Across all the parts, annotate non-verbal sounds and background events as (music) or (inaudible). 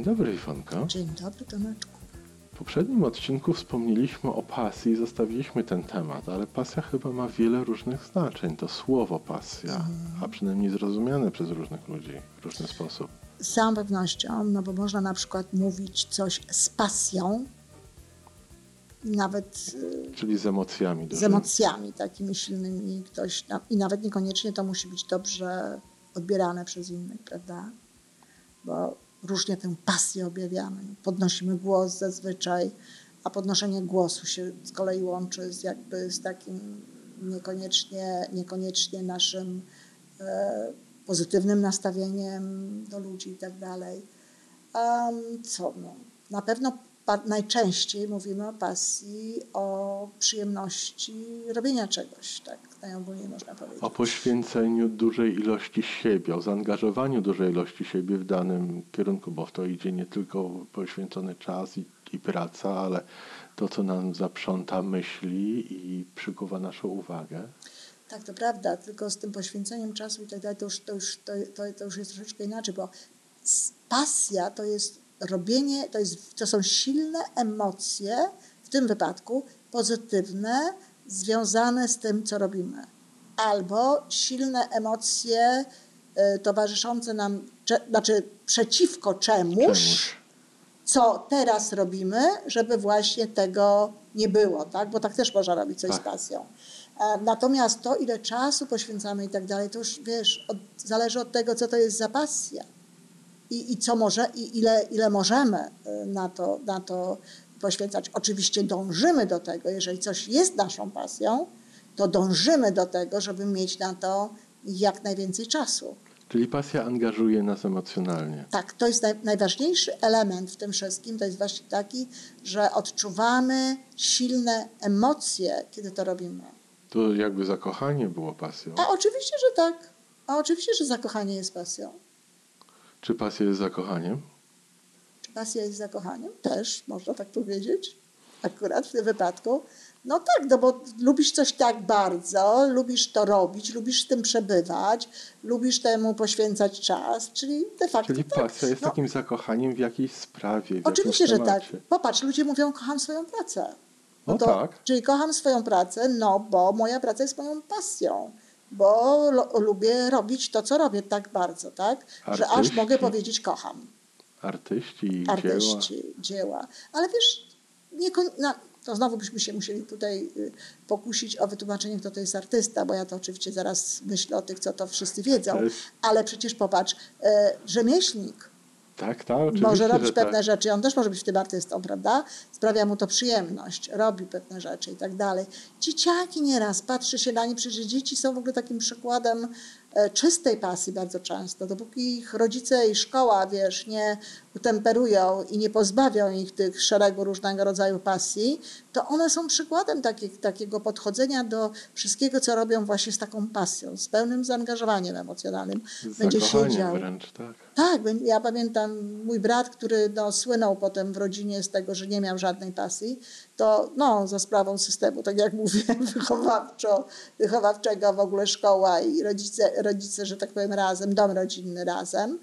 Dzień dobry, Iwonko. Dzień dobry, Tomeczku. W poprzednim odcinku wspomnieliśmy o pasji i zostawiliśmy ten temat, ale pasja chyba ma wiele różnych znaczeń. To słowo pasja, a przynajmniej zrozumiane przez różnych ludzi w różny sposób. Z całą pewnością, no bo można na przykład mówić coś z pasją, nawet y, Czyli z emocjami. z dużymi. emocjami takimi silnymi. Ktoś, na- I nawet niekoniecznie to musi być dobrze odbierane przez innych, prawda? Bo różnie tę pasję objawiamy. Podnosimy głos zazwyczaj, a podnoszenie głosu się z kolei łączy z jakby z takim niekoniecznie, niekoniecznie naszym e, pozytywnym nastawieniem do ludzi i tak dalej. Co? No, na pewno najczęściej mówimy o pasji, o przyjemności robienia czegoś, tak najogólniej można powiedzieć. O poświęceniu dużej ilości siebie, o zaangażowaniu dużej ilości siebie w danym kierunku, bo w to idzie nie tylko poświęcony czas i, i praca, ale to, co nam zaprząta myśli i przykuwa naszą uwagę. Tak, to prawda, tylko z tym poświęceniem czasu i tak dalej, to już, to już, to, to, to już jest troszeczkę inaczej, bo pasja to jest robienie, to, jest, to są silne emocje, w tym wypadku pozytywne, związane z tym, co robimy. Albo silne emocje y, towarzyszące nam, cze, znaczy przeciwko czemuś, Czemuś. co teraz robimy, żeby właśnie tego nie było, tak? Bo tak też można robić coś Tak. z pasją. E, Natomiast to, ile czasu poświęcamy i tak dalej, to już wiesz, od, zależy od tego, co to jest za pasja. I, i co może, i ile, ile możemy e, na to, na to poświęcać. Oczywiście dążymy do tego, jeżeli coś jest naszą pasją, to dążymy do tego, żeby mieć na to jak najwięcej czasu. Czyli pasja angażuje nas emocjonalnie. Tak, to jest naj, najważniejszy element w tym wszystkim, to jest właśnie taki, że odczuwamy silne emocje, kiedy to robimy. To jakby zakochanie było pasją. A oczywiście, że tak. A oczywiście, że zakochanie jest pasją. Czy pasja jest zakochaniem? Czy pasja jest zakochaniem? Też, można tak powiedzieć. Akurat w tym wypadku. No tak, no bo lubisz coś tak bardzo, lubisz to robić, lubisz z tym przebywać, lubisz temu poświęcać czas, czyli de facto Czyli tak. pasja jest No, takim zakochaniem w jakiejś sprawie. W Oczywiście, że tak. Popatrz, ludzie mówią, kocham swoją pracę. No to, tak. Czyli kocham swoją pracę, no bo moja praca jest moją pasją. Bo lo, lubię robić to, co robię tak bardzo, tak? Że aż Artyści. mogę powiedzieć kocham. Artyści i dzieła. Artyści, dzieła. Ale wiesz, nie, no, to znowu byśmy się musieli tutaj y, pokusić o wytłumaczenie, kto to jest artysta, bo ja to oczywiście zaraz myślę o tych, co to wszyscy wiedzą. Ale przecież popatrz, e, rzemieślnik, Tak, tak, oczywiście, może robić że pewne tak. rzeczy, on też może być w tym artystą, prawda? Sprawia mu to przyjemność, robi pewne rzeczy i tak dalej. Dzieciaki nieraz, patrzy się na nie, przecież dzieci są w ogóle takim przykładem czystej pasji bardzo często. Dopóki ich rodzice i szkoła, wiesz, nie utemperują i nie pozbawią ich tych szeregu różnego rodzaju pasji, to one są przykładem takich, takiego podchodzenia do wszystkiego, co robią właśnie z taką pasją, z pełnym zaangażowaniem emocjonalnym. Z Będzie wręcz, tak. Tak, ja pamiętam mój brat, który no, słynął potem w rodzinie z tego, że nie miał żadnej pasji, to no, za sprawą systemu, tak jak mówiłem, (laughs) wychowawczo, wychowawczego w ogóle szkoła i rodzice, rodzice, że tak powiem, razem, dom rodzinny razem.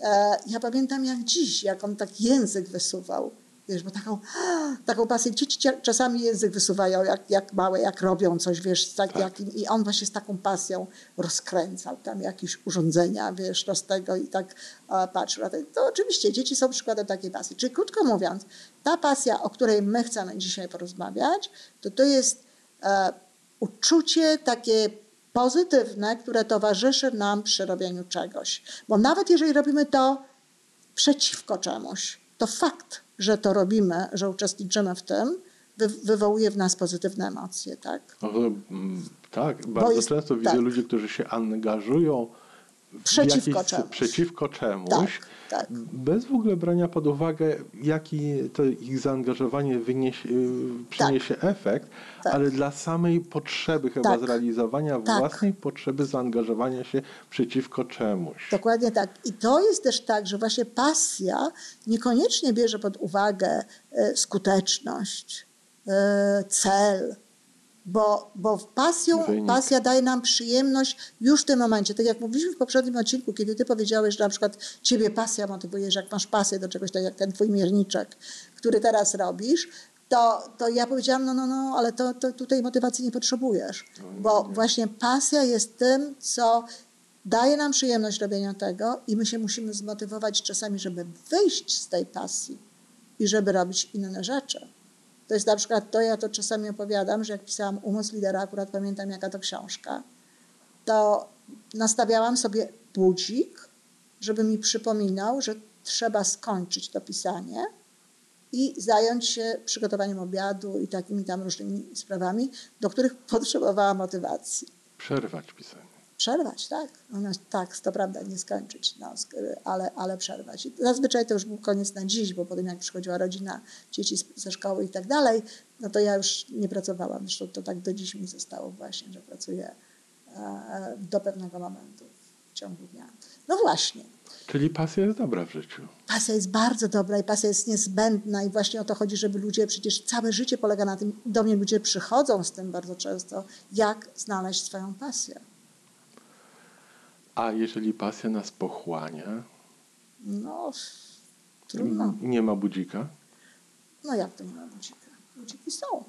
E, ja pamiętam jak dziś, jak on tak język wysuwał. Wiesz, bo taką, (gasps) taką pasję, dzieci czasami język wysuwają jak, jak małe, jak robią coś, wiesz, tak, Tak. jak, i on właśnie z taką pasją rozkręcał tam jakieś urządzenia, wiesz, z tego i tak e, patrzył. na to. To oczywiście dzieci są przykładem takiej pasji. Czyli krótko mówiąc, ta pasja, o której my chcemy dzisiaj porozmawiać, to to jest e, uczucie takie pozytywne, które towarzyszy nam przy robieniu czegoś. Bo nawet jeżeli robimy to przeciwko czemuś, to fakt, że to robimy, że uczestniczymy w tym, wy, wywołuje w nas pozytywne emocje, tak? No, mm, tak, bardzo jest- często widzę tak. ludzi, którzy się angażują Przeciwko jakiś, czemuś. przeciwko czemuś, Tak, tak. bez w ogóle brania pod uwagę, jaki to ich zaangażowanie wyniesie, y, przyniesie efekt, Tak. ale dla samej potrzeby chyba Tak. zrealizowania Tak. własnej potrzeby zaangażowania się przeciwko czemuś. Dokładnie tak. I to jest też tak, że właśnie pasja niekoniecznie bierze pod uwagę e, skuteczność, e, cel, Bo, bo pasją, Wynik. pasja daje nam przyjemność już w tym momencie. Tak jak mówiliśmy w poprzednim odcinku, kiedy ty powiedziałeś, że na przykład ciebie pasja motywuje, że jak masz pasję do czegoś, tak jak ten twój mierniczek, który teraz robisz, to, to ja powiedziałam, no, no, no, ale to, to tutaj motywacji nie potrzebujesz. Bo właśnie pasja jest tym, co daje nam przyjemność robienia tego i my się musimy zmotywować czasami, żeby wyjść z tej pasji i żeby robić inne rzeczy. To jest na przykład to, ja to czasami opowiadam, że jak pisałam Umysł Lidera, akurat pamiętam jaka to książka, to nastawiałam sobie budzik, żeby mi przypominał, że trzeba skończyć to pisanie i zająć się przygotowaniem obiadu i takimi tam różnymi sprawami, do których (laughs) potrzebowała motywacji. Przerwać pisanie. Przerwać, tak. Natomiast tak, to prawda, nie skończyć, no, ale, ale przerwać. I zazwyczaj to już był koniec na dziś, bo potem jak przychodziła rodzina, dzieci ze szkoły i tak dalej, no to ja już nie pracowałam. Zresztą to tak do dziś mi zostało właśnie, że pracuję e, do pewnego momentu w ciągu dnia. No właśnie. Czyli pasja jest dobra w życiu. Pasja jest bardzo dobra i pasja jest niezbędna i właśnie o to chodzi, żeby ludzie, przecież całe życie polega na tym, do mnie ludzie przychodzą z tym bardzo często, jak znaleźć swoją pasję. A jeżeli pasja nas pochłania, No, trudno. nie ma budzika? No jak to nie ma budzika? Budziki są.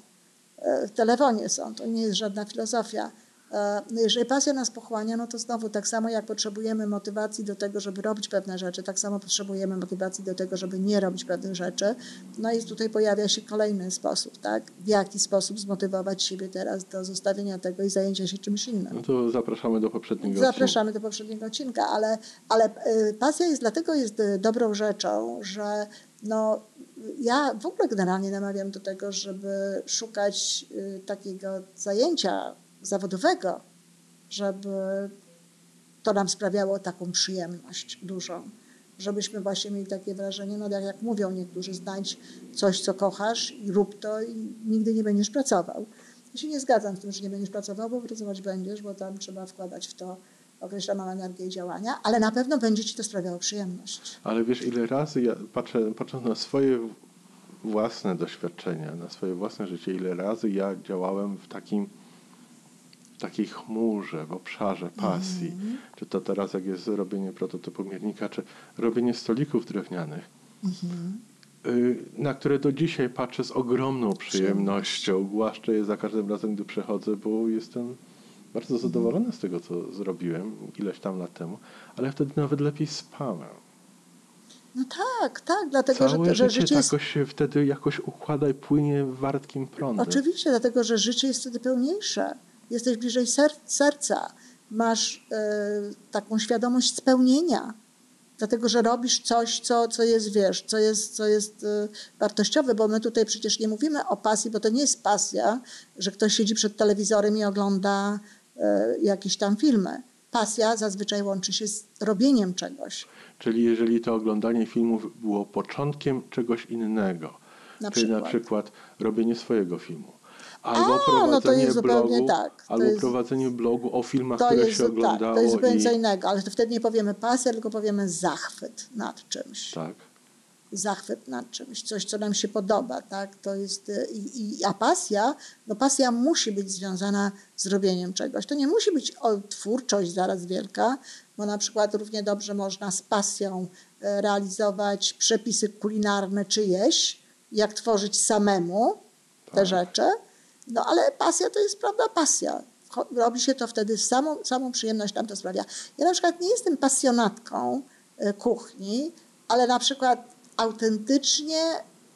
E, W telefonie są, to nie jest żadna filozofia. E, Jeżeli pasja nas pochłania, no to znowu tak samo jak potrzebujemy motywacji do tego, żeby robić pewne rzeczy, tak samo potrzebujemy motywacji do tego, żeby nie robić pewnych rzeczy. No i tutaj pojawia się kolejny sposób, tak? W jaki sposób zmotywować siebie teraz do zostawienia tego i zajęcia się czymś innym. No to zapraszamy do poprzedniego Zapraszamy do poprzedniego odcinka, ale, ale y, pasja jest dlatego jest y, dobrą rzeczą, że no, ja w ogóle generalnie namawiam do tego, żeby szukać takiego zajęcia zawodowego, żeby to nam sprawiało taką przyjemność dużą. Żebyśmy właśnie mieli takie wrażenie, no jak, jak mówią niektórzy, znajdź coś, co kochasz i rób to i nigdy nie będziesz pracował. Ja się nie zgadzam z tym, że nie będziesz pracował, bo pracować będziesz, bo tam trzeba wkładać w to określoną energię działania, ale na pewno będzie ci to sprawiało przyjemność. Ale wiesz, ile razy ja patrzę, patrząc na swoje własne doświadczenia, na swoje własne życie, ile razy ja działałem w takim takiej chmurze, w obszarze pasji. Mhm. Czy to teraz, jak jest robienie prototypu miernika, czy robienie stolików drewnianych, Mhm. y, na które do dzisiaj patrzę z ogromną przyjemnością. Głaszczę je za każdym razem, gdy przechodzę, bo jestem bardzo zadowolony z tego, co zrobiłem ileś tam lat temu, ale wtedy nawet lepiej spałem. No tak, tak, dlatego że, Całe że życie życie jest. jakoś się wtedy jakoś układa i płynie wartkim prądem. Oczywiście, dlatego że życie jest wtedy pełniejsze. Jesteś bliżej ser serca, masz e, taką świadomość spełnienia. Dlatego, że robisz coś, co, co jest, wiesz, co jest, co jest e, wartościowe, bo my tutaj przecież nie mówimy o pasji, bo to nie jest pasja, że ktoś siedzi przed telewizorem i ogląda e, jakieś tam filmy. Pasja zazwyczaj łączy się z robieniem czegoś. Czyli jeżeli to oglądanie filmów było początkiem czegoś innego, Na czyli na przykład. przykład robienie swojego filmu, albo A, prowadzenie no to jest zupełnie blogu, tak. Albo jest- prowadzenie blogu o filmach, które jest, się oglądało. tak, to jest zupełnie i... co innego, ale to wtedy nie powiemy pasja, tylko powiemy zachwyt nad czymś. Tak. Zachwyt nad czymś, coś, co nam się podoba, tak? To jest, y, i, i, a pasja, no pasja musi być związana z robieniem czegoś. To nie musi być o, twórczość zaraz wielka, bo na przykład równie dobrze można z pasją e, realizować przepisy kulinarne czyjeś, jak tworzyć samemu te Tak. rzeczy. No ale pasja to jest, prawda, pasja. Robi się to wtedy, samą, samą przyjemność nam to sprawia. Ja na przykład nie jestem pasjonatką e, kuchni, ale na przykład autentycznie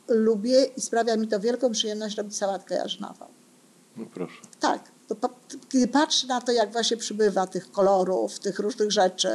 lubię i sprawia mi to wielką przyjemność robić sałatkę jarzynową. No proszę. Tak, kiedy patrzę na to, jak właśnie przybywa tych kolorów, tych różnych rzeczy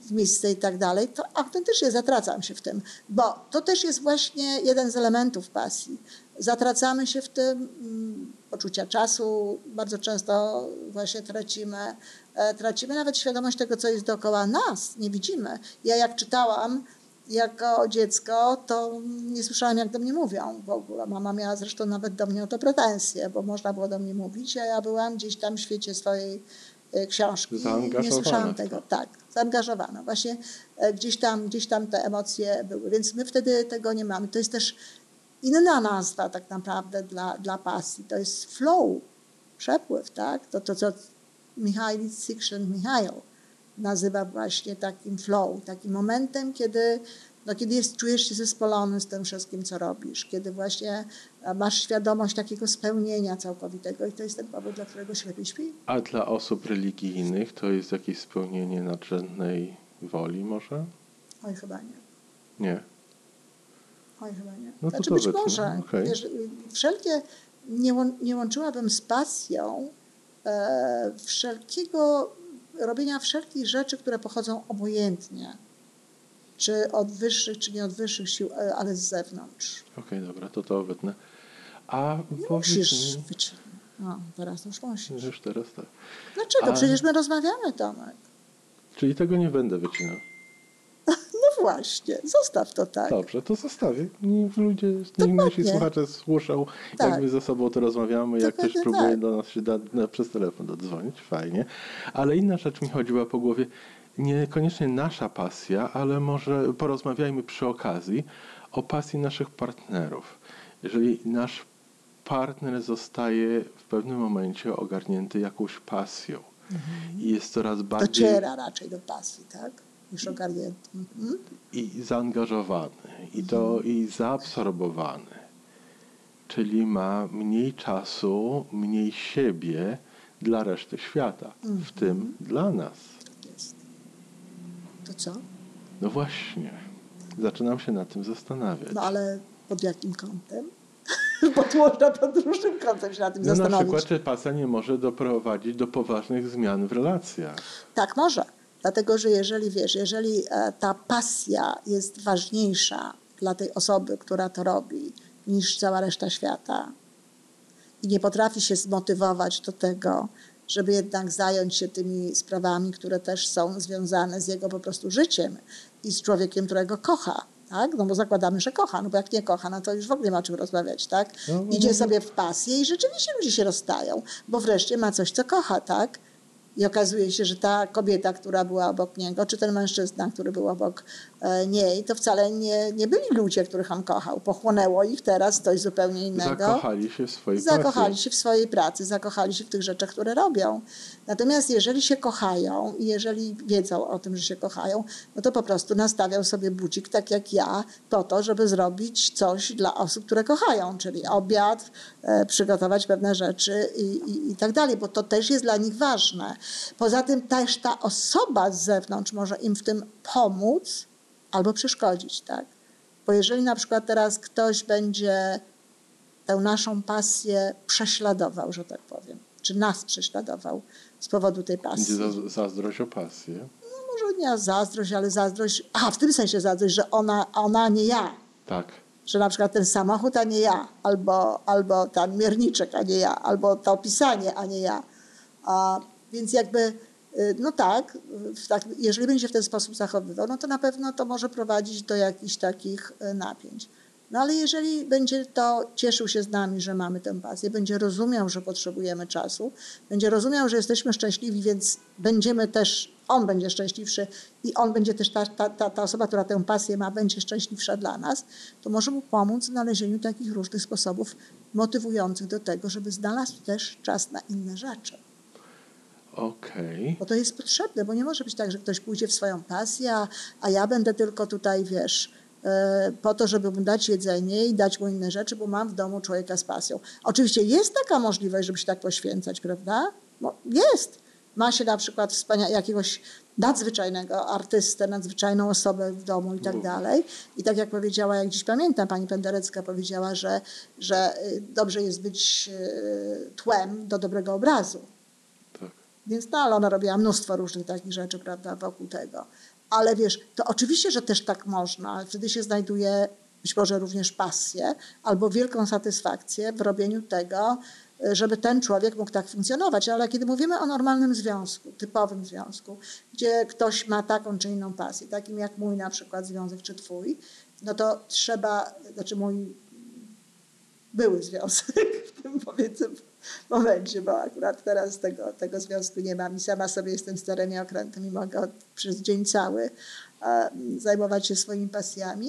w misce i tak dalej, to autentycznie zatracam się w tym, bo to też jest właśnie jeden z elementów pasji. Zatracamy się w tym, mm, poczucia czasu bardzo często właśnie tracimy, e, tracimy nawet świadomość tego, co jest dookoła nas, nie widzimy. Ja jak czytałam jako dziecko, to nie słyszałam, jak do mnie mówią w ogóle. Mama miała zresztą nawet do mnie o to pretensje, bo można było do mnie mówić, a ja byłam gdzieś tam w świecie swojej e, książki. Nie słyszałam tego. Tak, zaangażowana. Właśnie e, gdzieś tam, gdzieś tam te emocje były, więc my wtedy tego nie mamy. To jest też inna nazwa tak naprawdę dla, dla pasji. To jest flow. przepływ, tak? To, to co Michał Csikszentmihalyi nazywa właśnie takim flow, takim momentem, kiedy, no, kiedy jest, czujesz się zespolony z tym wszystkim, co robisz, kiedy właśnie masz świadomość takiego spełnienia całkowitego i to jest ten powód, dla którego się lepiej śpi. A dla osób religijnych to jest jakieś spełnienie nadrzędnej woli może? Oj, chyba nie. Nie. Oj, chyba nie. No znaczy to być może. okej. Wiesz, wszelkie, nie, łą- nie łączyłabym z pasją e, wszelkiego, robienia wszelkich rzeczy, które pochodzą obojętnie. Czy od wyższych, czy nie od wyższych sił, e, ale z zewnątrz. Okej, dobra, to to wytnę. A Nie powiedz musisz mi. No, teraz już musisz. już teraz tak. Dlaczego? A- Przecież my rozmawiamy, Tomek. Czyli tego nie będę wycinał. Właśnie, zostaw to tak. Dobrze, to zostawię. Niech ludzie, niech nasi słuchacze słyszą, Tak. jak my ze sobą to rozmawiamy, jak ktoś próbuje tak. do nas się da, na, przez telefon dodzwonić, fajnie. Ale inna rzecz mi chodziła po głowie, niekoniecznie nasza pasja, ale może porozmawiajmy przy okazji o pasji naszych partnerów. Jeżeli nasz partner zostaje w pewnym momencie ogarnięty jakąś pasją i jest coraz bardziej Dociera raczej do pasji, tak? Niż ogarnięty. Mhm. i zaangażowany, i to i zaabsorbowany, czyli ma mniej czasu, mniej siebie dla reszty świata, w tym dla nas. Tak jest. To co? No właśnie, zaczynam się nad tym zastanawiać. No ale pod jakim kątem? (laughs) Bo tu można pod różnym kątem się na tym No na przykład, czy pasja nie może doprowadzić do poważnych zmian w relacjach. Tak może. Dlatego, że jeżeli wiesz, jeżeli e, ta pasja jest ważniejsza dla tej osoby, która to robi, niż cała reszta świata i nie potrafi się zmotywować do tego, żeby jednak zająć się tymi sprawami, które też są związane z jego po prostu życiem i z człowiekiem, którego kocha. Tak? No bo zakładamy, że kocha, no bo jak nie kocha, no to już w ogóle nie ma czym rozmawiać, tak? No, no, Idzie no. sobie w pasję i rzeczywiście ludzie się rozstają, bo wreszcie ma coś, co kocha, tak? I okazuje się, że ta kobieta, która była obok niego, czy ten mężczyzna, który był obok e, niej, to wcale nie, nie byli ludzie, których on kochał. Pochłonęło ich teraz coś zupełnie innego. Zakochali się w swojej Zakochali pasji. się w swojej pracy, zakochali się w tych rzeczach, które robią. Natomiast jeżeli się kochają i jeżeli wiedzą o tym, że się kochają, no to po prostu nastawiał sobie budzik, tak jak ja, po to, żeby zrobić coś dla osób, które kochają, czyli obiad, e, przygotować pewne rzeczy i, i, i tak dalej, bo to też jest dla nich ważne. Poza tym też ta osoba z zewnątrz może im w tym pomóc albo przeszkodzić, tak? Bo jeżeli na przykład teraz ktoś będzie tę naszą pasję prześladował, że tak powiem, czy nas prześladował z powodu tej pasji. Będzie za- zazdrość o pasję. No może nie zazdrość, ale zazdrość, aha, w tym sensie zazdrość, że ona, ona a nie ja. Tak. Że na przykład ten samochód, a nie ja, albo, albo ten mierniczek, a nie ja, albo to opisanie, a nie ja. A, więc jakby, y, no tak, tak, jeżeli będzie w ten sposób zachowywał, no to na pewno to może prowadzić do jakichś takich y, napięć. No ale jeżeli będzie to cieszył się z nami, że mamy tę pasję, będzie rozumiał, że potrzebujemy czasu, będzie rozumiał, że jesteśmy szczęśliwi, więc będziemy też, on będzie szczęśliwszy i on będzie też, ta, ta, ta osoba, która tę pasję ma, będzie szczęśliwsza dla nas, to może mu pomóc w znalezieniu takich różnych sposobów motywujących do tego, żeby znalazł też czas na inne rzeczy. Okej. Bo to jest potrzebne, bo nie może być tak, że ktoś pójdzie w swoją pasję, a, a ja będę tylko tutaj, wiesz, e, po to, żeby mu dać jedzenie i dać mu inne rzeczy, bo mam w domu człowieka z pasją. Oczywiście jest taka możliwość, żeby się tak poświęcać, prawda? No, jest. Ma się na przykład wspania- jakiegoś nadzwyczajnego artystę, nadzwyczajną osobę w domu i tak dalej. I tak jak powiedziała, jak dziś pamiętam, pani Penderecka powiedziała, że, że y, dobrze jest być y, tłem do dobrego obrazu. Więc no, ale ona robiła mnóstwo różnych takich rzeczy, prawda, wokół tego. Ale wiesz, to oczywiście, że też tak można, ale wtedy się znajduje być może również pasję albo wielką satysfakcję w robieniu tego, żeby ten człowiek mógł tak funkcjonować. Ale kiedy mówimy o normalnym związku, typowym związku, gdzie ktoś ma taką czy inną pasję, takim jak mój na przykład związek czy twój, no to trzeba, znaczy mój były związek (laughs) w tym powiedzmy (laughs) momencie, bo akurat teraz tego, tego związku nie mam i sama sobie jestem starym i okrętem i mogę przez dzień cały zajmować się swoimi pasjami,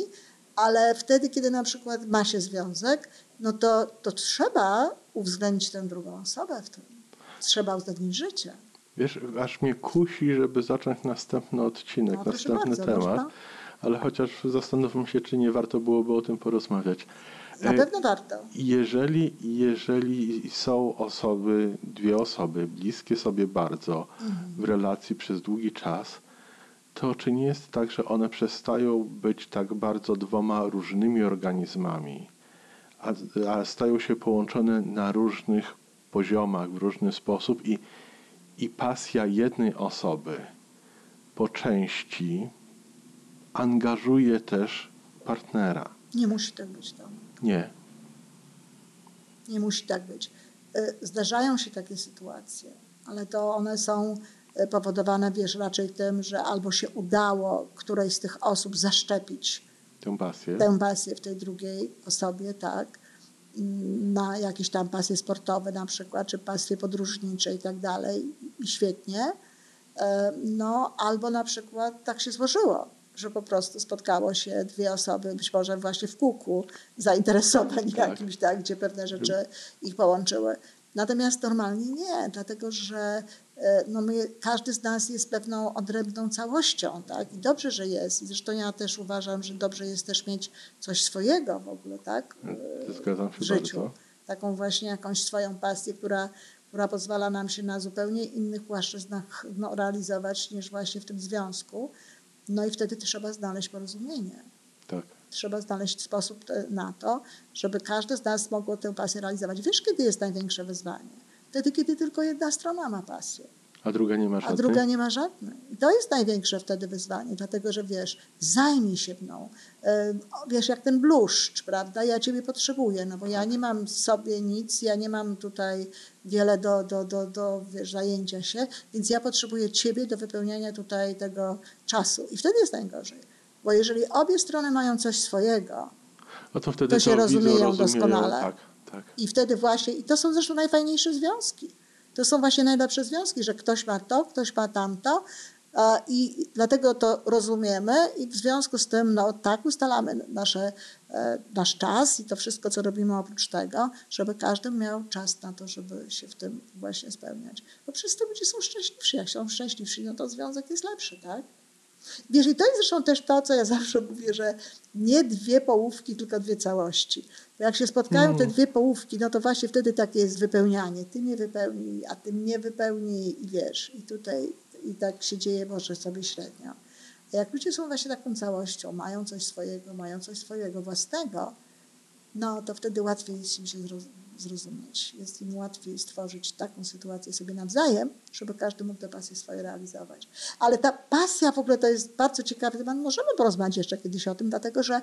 ale wtedy, kiedy na przykład ma się związek, no to, to trzeba uwzględnić tę drugą osobę w tym. trzeba uzgodnić życie. Wiesz, aż mnie kusi, żeby zacząć następny odcinek, No, następny bardzo, temat, można. ale chociaż zastanówmy się, czy nie warto byłoby o tym porozmawiać. Na E, pewno warto. Jeżeli, jeżeli są osoby, dwie osoby, bliskie sobie bardzo w relacji przez długi czas, to czy nie jest tak, że one przestają być tak bardzo dwoma różnymi organizmami, a, a stają się połączone na różnych poziomach, w różny sposób i, i pasja jednej osoby po części angażuje też partnera. Nie musi tak być. To. Nie. Nie musi tak być. Y, Zdarzają się takie sytuacje, ale to one są y, powodowane, wiesz, raczej tym, że albo się udało którejś z tych osób zaszczepić Tę pasję. tę pasję w tej drugiej osobie, tak, na jakieś tam pasje sportowe na przykład, czy pasje podróżnicze i tak dalej, i świetnie. E, No, albo na przykład tak się złożyło, że po prostu spotkało się dwie osoby, być może właśnie w kółku zainteresowań Tak. jakimś, tak, gdzie pewne rzeczy ich połączyły. Natomiast normalnie nie, dlatego że e, no my, każdy z nas jest pewną odrębną całością, tak? I dobrze, że jest. I zresztą ja też uważam, że dobrze jest też mieć coś swojego w ogóle, tak? Zgadzam się w życiu. bardzo. Taką właśnie jakąś swoją pasję, która, która pozwala nam się na zupełnie innych płaszczyznach no, realizować niż właśnie w tym związku. No i wtedy trzeba znaleźć porozumienie. Tak. Trzeba znaleźć sposób e, na to, żeby każdy z nas mogło tę pasję realizować. Wiesz, kiedy jest największe wyzwanie? Wtedy, kiedy tylko jedna strona ma pasję, A druga nie ma a żadnej? druga nie ma żadnej. I to jest największe wtedy wyzwanie, dlatego że wiesz, zajmij się mną. Wiesz, jak ten bluszcz, prawda? Ja ciebie potrzebuję, no bo ja nie mam w sobie nic, ja nie mam tutaj wiele do, do, do, do wiesz, zajęcia się, więc ja potrzebuję ciebie do wypełniania tutaj tego czasu. I wtedy jest najgorzej. Bo jeżeli obie strony mają coś swojego, No to wtedy to się widzą, rozumieją doskonale. Tak, tak. i wtedy właśnie, i to są zresztą najfajniejsze związki. To są właśnie najlepsze związki, że ktoś ma to, ktoś ma tamto. I dlatego to rozumiemy i w związku z tym no, tak ustalamy nasze, e, nasz czas i to wszystko, co robimy oprócz tego, żeby każdy miał czas na to, żeby się w tym właśnie spełniać. Bo to ludzie są szczęśliwsi. Jak są szczęśliwsi, no to związek jest lepszy, tak? Wiesz, i to jest zresztą też to, co ja zawsze mówię, że nie dwie połówki, tylko dwie całości. Jak się spotkają te dwie połówki, no to właśnie wtedy takie jest wypełnianie. Ty mnie wypełnij, a ty mnie wypełnij i wiesz, i tutaj i tak się dzieje może sobie średnio. A jak ludzie są właśnie taką całością, mają coś swojego, mają coś swojego własnego, no to wtedy łatwiej jest im się zrozumieć. Jest im łatwiej stworzyć taką sytuację sobie nawzajem, żeby każdy mógł te pasje swoje realizować. Ale ta pasja w ogóle to jest bardzo ciekawy temat. Możemy porozmawiać jeszcze kiedyś o tym, dlatego że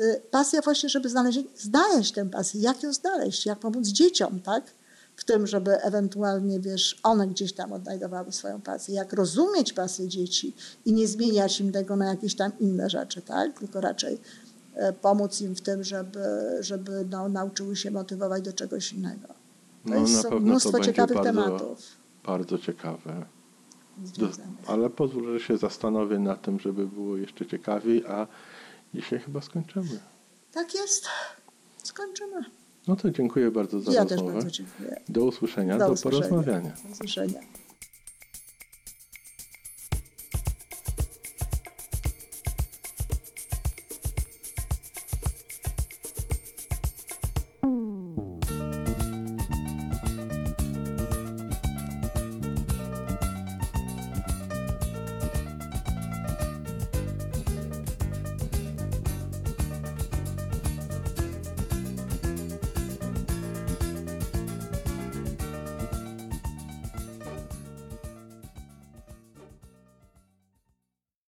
y, pasja właśnie, żeby znaleźć, znaleźć tę pasję, jak ją znaleźć, jak pomóc dzieciom, tak? W tym, żeby ewentualnie, wiesz, one gdzieś tam odnajdowały swoją pasję, jak rozumieć pasję dzieci i nie zmieniać im tego na jakieś tam inne rzeczy, tak? Tylko raczej pomóc im w tym, żeby, żeby no, nauczyły się motywować do czegoś innego. To No, jest na mnóstwo ciekawych bardzo- tematów Bardzo ciekawe. Do, ale pozwól, że się zastanowię nad tym, żeby było jeszcze ciekawiej, a dzisiaj chyba skończymy. Tak jest. Skończymy. No to dziękuję bardzo za ja też rozmowę. bardzo dziękuję. Do usłyszenia, Do do, usłyszenia. porozmawiania. Do usłyszenia.